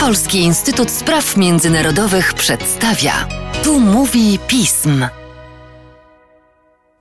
Polski Instytut Spraw Międzynarodowych przedstawia. Tu mówi pism.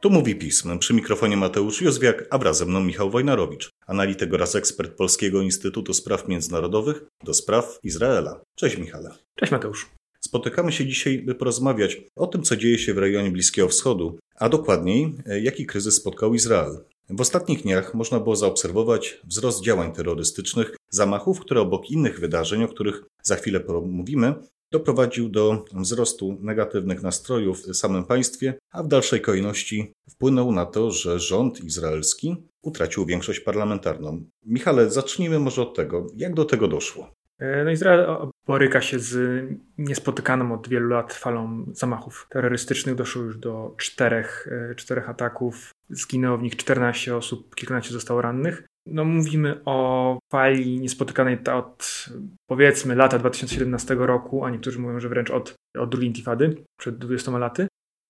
Tu mówi pism. Przy mikrofonie Mateusz Józwiak, a wraz ze mną Michał Wojnarowicz, analityk oraz ekspert Polskiego Instytutu Spraw Międzynarodowych do spraw Izraela. Cześć Michale. Cześć Mateusz. Spotykamy się dzisiaj, by porozmawiać o tym, co dzieje się w rejonie Bliskiego Wschodu, a dokładniej, jaki kryzys spotkał Izrael. W ostatnich dniach można było zaobserwować wzrost działań terrorystycznych, zamachów, które obok innych wydarzeń, o których za chwilę pomówimy, doprowadził do wzrostu negatywnych nastrojów w samym państwie, a w dalszej kolejności wpłynął na to, że rząd izraelski utracił większość parlamentarną. Michale, zacznijmy może od tego, jak do tego doszło. E, no Izrael boryka się z niespotykaną od wielu lat falą zamachów terrorystycznych. Doszło już do czterech, e, czterech ataków. Zginęło w nich 14 osób, kilkanaście zostało rannych. No, mówimy o fali niespotykanej od powiedzmy lata 2017 roku, a niektórzy mówią, że wręcz od, od drugiej intifady, przed 20 laty.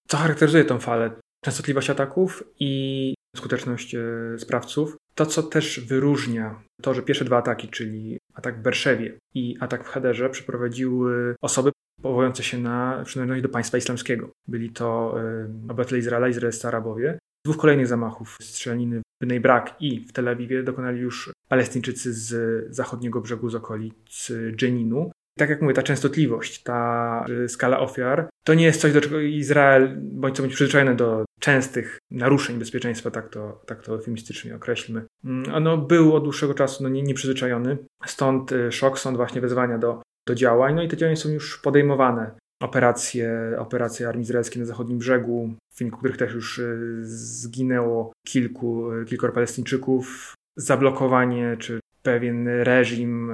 Co charakteryzuje tę falę? Częstotliwość ataków i skuteczność e, sprawców. To, co też wyróżnia to, że pierwsze dwa ataki, czyli atak w Berszewie i atak w Haderze, przeprowadziły osoby powołujące się na przynależność do państwa islamskiego. Byli to y, obywatele Izraela, izraelscy Arabowie. Dwóch kolejnych zamachów strzelaniny w Bnei i w Tel Awiwie dokonali już Palestyńczycy z zachodniego brzegu, z okolic Dżeninu. Tak jak mówię, ta częstotliwość, ta skala ofiar, to nie jest coś, do czego Izrael bądź co bądź przyzwyczajony do częstych naruszeń bezpieczeństwa, tak to, tak to eufemistycznie określmy. Ono był od dłuższego czasu no, nie, nieprzyzwyczajony, stąd y, szok, stąd właśnie wezwania do, do działań, no i te działania są już podejmowane. Operacje, operacje armii izraelskiej na zachodnim brzegu, w wyniku których też już y, zginęło kilku, y, kilkoro Palestyńczyków, zablokowanie czy pewien reżim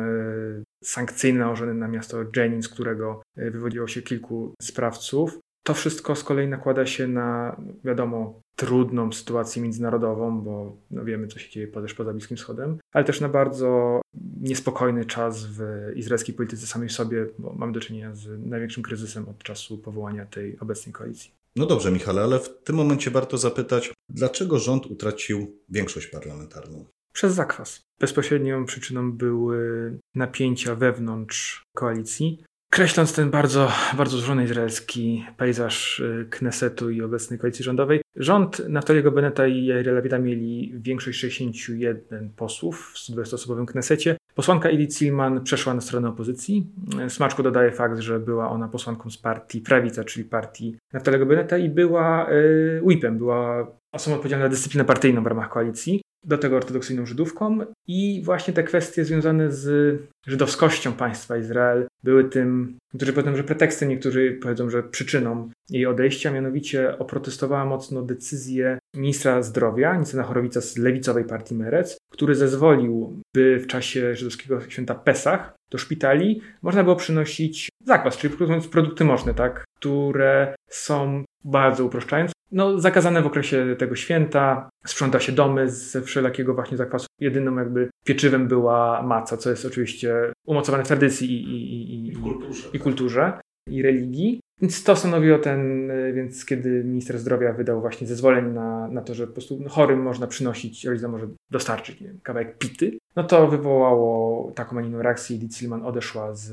sankcyjny nałożony na miasto Jenin, z którego wywodziło się kilku sprawców. To wszystko z kolei nakłada się na, wiadomo, trudną sytuację międzynarodową, bo no wiemy, co się dzieje też poza Bliskim Wschodem, ale też na bardzo niespokojny czas w izraelskiej polityce samej sobie, bo mamy do czynienia z największym kryzysem od czasu powołania tej obecnej koalicji. No dobrze, Michale, ale w tym momencie warto zapytać, dlaczego rząd utracił większość parlamentarną? Przez zakwas. Bezpośrednią przyczyną były napięcia wewnątrz koalicji, Kreśląc ten bardzo, bardzo złożony izraelski pejzaż y, Knesetu i obecnej koalicji rządowej, rząd Naftaliego Beneta i Jair Lapida mieli większość 61 posłów w 120-osobowym Knesecie. Posłanka Edith Silman przeszła na stronę opozycji. Smaczku dodaje fakt, że była ona posłanką z partii Prawica, czyli partii Naftaliego Beneta i była y, whipem, była osobą odpowiedzialną za dyscyplinę partyjną w ramach koalicji do tego ortodoksyjną Żydówką. I właśnie te kwestie związane z żydowskością państwa Izrael były tym, niektórzy powiedzą, że pretekstem, niektórzy powiedzą, że przyczyną jej odejścia, mianowicie oprotestowała mocno decyzję ministra zdrowia, Nicena Chorowica z lewicowej partii Merec, który zezwolił, by w czasie żydowskiego święta Pesach do szpitali można było przynosić zakwas, czyli produkty moczne, tak, które są bardzo uproszczając, no, zakazane w okresie tego święta, sprząta się domy ze wszelakiego właśnie zakwasu. Jedynym jakby pieczywem była maca, co jest oczywiście umocowane w tradycji i, i, i, kulturze, i, kulturze, i religii. Więc to stanowiło ten, więc kiedy minister zdrowia wydał właśnie zezwolenie na, na to, że po prostu chorym można przynosić, rodzica może dostarczyć nie wiem, kawałek pity, no to wywołało taką, a inną reakcję i Silman odeszła z,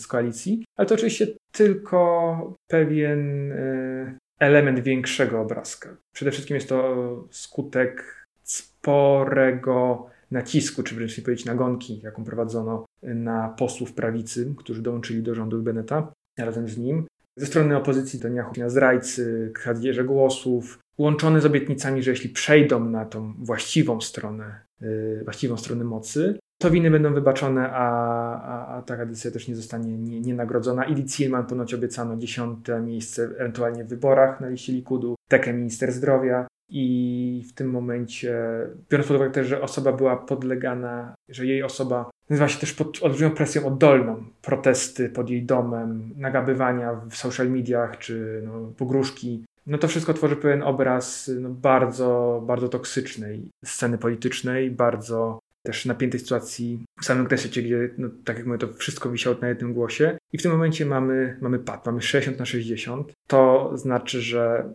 z koalicji. Ale to oczywiście tylko pewien e, element większego obrazka. Przede wszystkim jest to skutek sporego nacisku, czy wręcz nie powiedzieć nagonki, jaką prowadzono na posłów prawicy, którzy dołączyli do rządu Beneta razem z nim. Ze strony opozycji to na zdrajcy, kradzieże głosów, łączone z obietnicami, że jeśli przejdą na tą właściwą stronę, yy, właściwą stronę mocy, to winy będą wybaczone, a, a, a taka decyzja też nie zostanie nie, nie nagrodzona. Ili Zielman ponoć obiecano dziesiąte miejsce ewentualnie w wyborach na liście Likudu, tekę minister zdrowia. I w tym momencie, biorąc pod uwagę też, że osoba była podlegana, że jej osoba nazywa się też pod olbrzymią presją oddolną, protesty pod jej domem, nagabywania w social mediach czy no, pogróżki, no to wszystko tworzy pewien obraz no, bardzo, bardzo toksycznej sceny politycznej, bardzo też napiętej sytuacji w samym Knesecie, gdzie, no, tak jak mówię, to wszystko wisiało na jednym głosie. I w tym momencie mamy, mamy pad, mamy 60 na 60. To znaczy, że,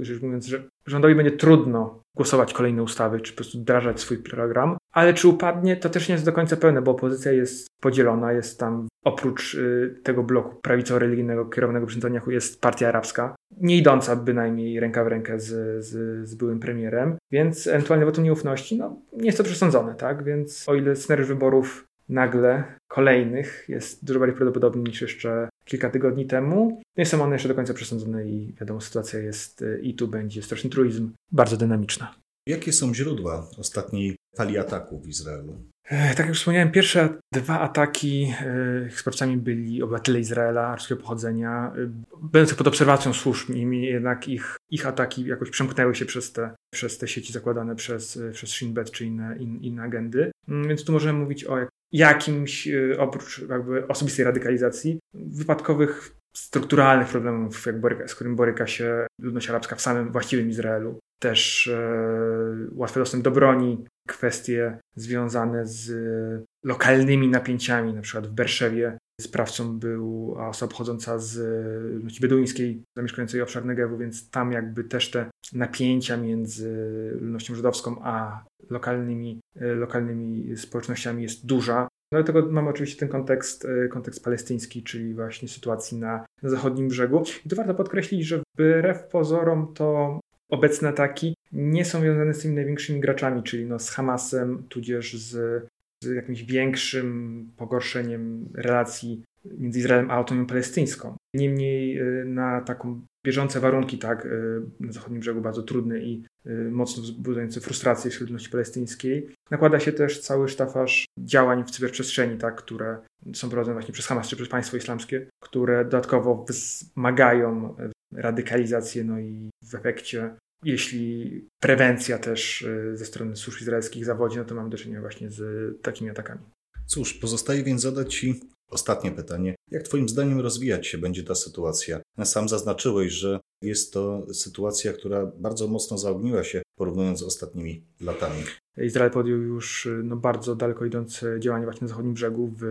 rzecz mówiąc, że rządowi będzie trudno głosować kolejne ustawy, czy po prostu wdrażać swój program, ale czy upadnie, to też nie jest do końca pełne, bo opozycja jest podzielona, jest tam oprócz y, tego bloku prawicowo-religijnego kierowanego przez Netanyahu jest partia arabska, nie idąca bynajmniej ręka w rękę z, z, z byłym premierem, więc ewentualnie wotum nieufności, no nie jest to przesądzone, tak, więc o ile scenariusz wyborów nagle kolejnych jest dużo bardziej prawdopodobny niż jeszcze kilka tygodni temu. Nie są one jeszcze do końca przesądzone i wiadomo, sytuacja jest y, i tu będzie straszny truizm bardzo dynamiczna. Jakie są źródła ostatniej fali ataków w Izraelu? Tak jak wspomniałem, pierwsze dwa ataki sprawcami byli obywatele Izraela arabskiego pochodzenia, e, będących pod obserwacją służb, niemniej jednak ich, ich ataki jakoś przemknęły się przez te, przez te sieci zakładane przez, przez Shin Bet czy inne, in, inne agendy. Mm, więc tu możemy mówić o jakimś, oprócz jakby osobistej radykalizacji, wypadkowych strukturalnych problemów, z którym boryka się ludność arabska w samym właściwym Izraelu. Też e, łatwy dostęp do broni, kwestie związane z lokalnymi napięciami, na przykład w Berszewie sprawcą była osoba pochodząca z ludności beduńskiej, zamieszkującej obszar Negewu, więc tam jakby też te napięcia między ludnością żydowską a lokalnymi, lokalnymi społecznościami jest duża. No dlatego mamy oczywiście ten kontekst, kontekst palestyński, czyli właśnie sytuacji na, na zachodnim brzegu. I tu warto podkreślić, że wbrew pozorom to obecne ataki nie są związane z tymi największymi graczami, czyli no z Hamasem, tudzież z, z jakimś większym pogorszeniem relacji między Izraelem a autonomią palestyńską. Niemniej y, na taką bieżące warunki, tak, y, na zachodnim brzegu bardzo trudne i y, mocno wzbudzające frustrację wśród ludności palestyńskiej, nakłada się też cały sztafaż działań w cyberprzestrzeni, tak, które są prowadzone właśnie przez Hamas czy przez państwo islamskie, które dodatkowo wzmagają radykalizację, no i w efekcie jeśli prewencja też y, ze strony służb izraelskich zawodzi, no to mamy do czynienia właśnie z takimi atakami. Cóż, pozostaje więc zadać Ci ostatnie pytanie. Jak Twoim zdaniem rozwijać się będzie ta sytuacja? Sam zaznaczyłeś, że jest to sytuacja, która bardzo mocno zaogniła się porównując z ostatnimi latami. Izrael podjął już no, bardzo daleko idące działania właśnie na zachodnim brzegu, w,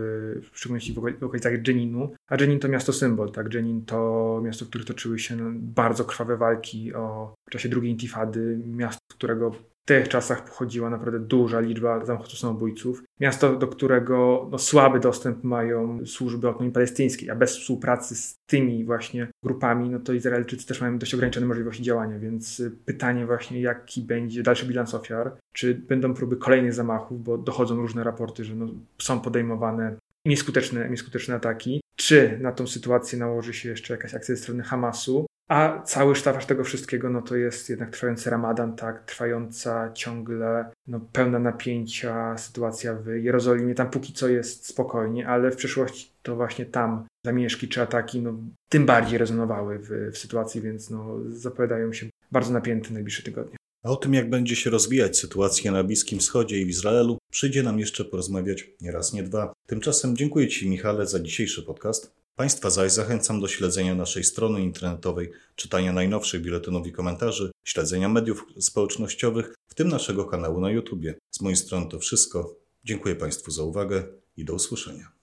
w szczególności w okolicach Dżeninu. A Dżenin to miasto symbol, tak? Dżenin to miasto, w którym toczyły się bardzo krwawe walki o, w czasie drugiej intifady, miasto, którego tych czasach pochodziła naprawdę duża liczba zamachów samobójców. Miasto, do którego no, słaby dostęp mają służby autonomii palestyńskiej, a bez współpracy z tymi właśnie grupami, no to Izraelczycy też mają dość ograniczone możliwości działania, więc y, pytanie właśnie, jaki będzie dalszy bilans ofiar, czy będą próby kolejnych zamachów, bo dochodzą różne raporty, że no, są podejmowane nieskuteczne, nieskuteczne ataki, czy na tą sytuację nałoży się jeszcze jakaś akcja ze strony Hamasu, a cały sztafaż tego wszystkiego, no to jest jednak trwający ramadan, tak, trwająca ciągle, no pełna napięcia sytuacja w Jerozolimie. Tam póki co jest spokojnie, ale w przyszłości to właśnie tam zamieszki czy ataki, no tym bardziej rezonowały w, w sytuacji, więc no zapowiadają się bardzo napięte najbliższe tygodnie. A o tym, jak będzie się rozwijać sytuacja na Bliskim Wschodzie i w Izraelu, przyjdzie nam jeszcze porozmawiać nie raz, nie dwa. Tymczasem dziękuję Ci, Michale, za dzisiejszy podcast. Państwa zaś zachęcam do śledzenia naszej strony internetowej, czytania najnowszych biuletynów i komentarzy, śledzenia mediów społecznościowych, w tym naszego kanału na YouTube. Z mojej strony to wszystko. Dziękuję Państwu za uwagę i do usłyszenia.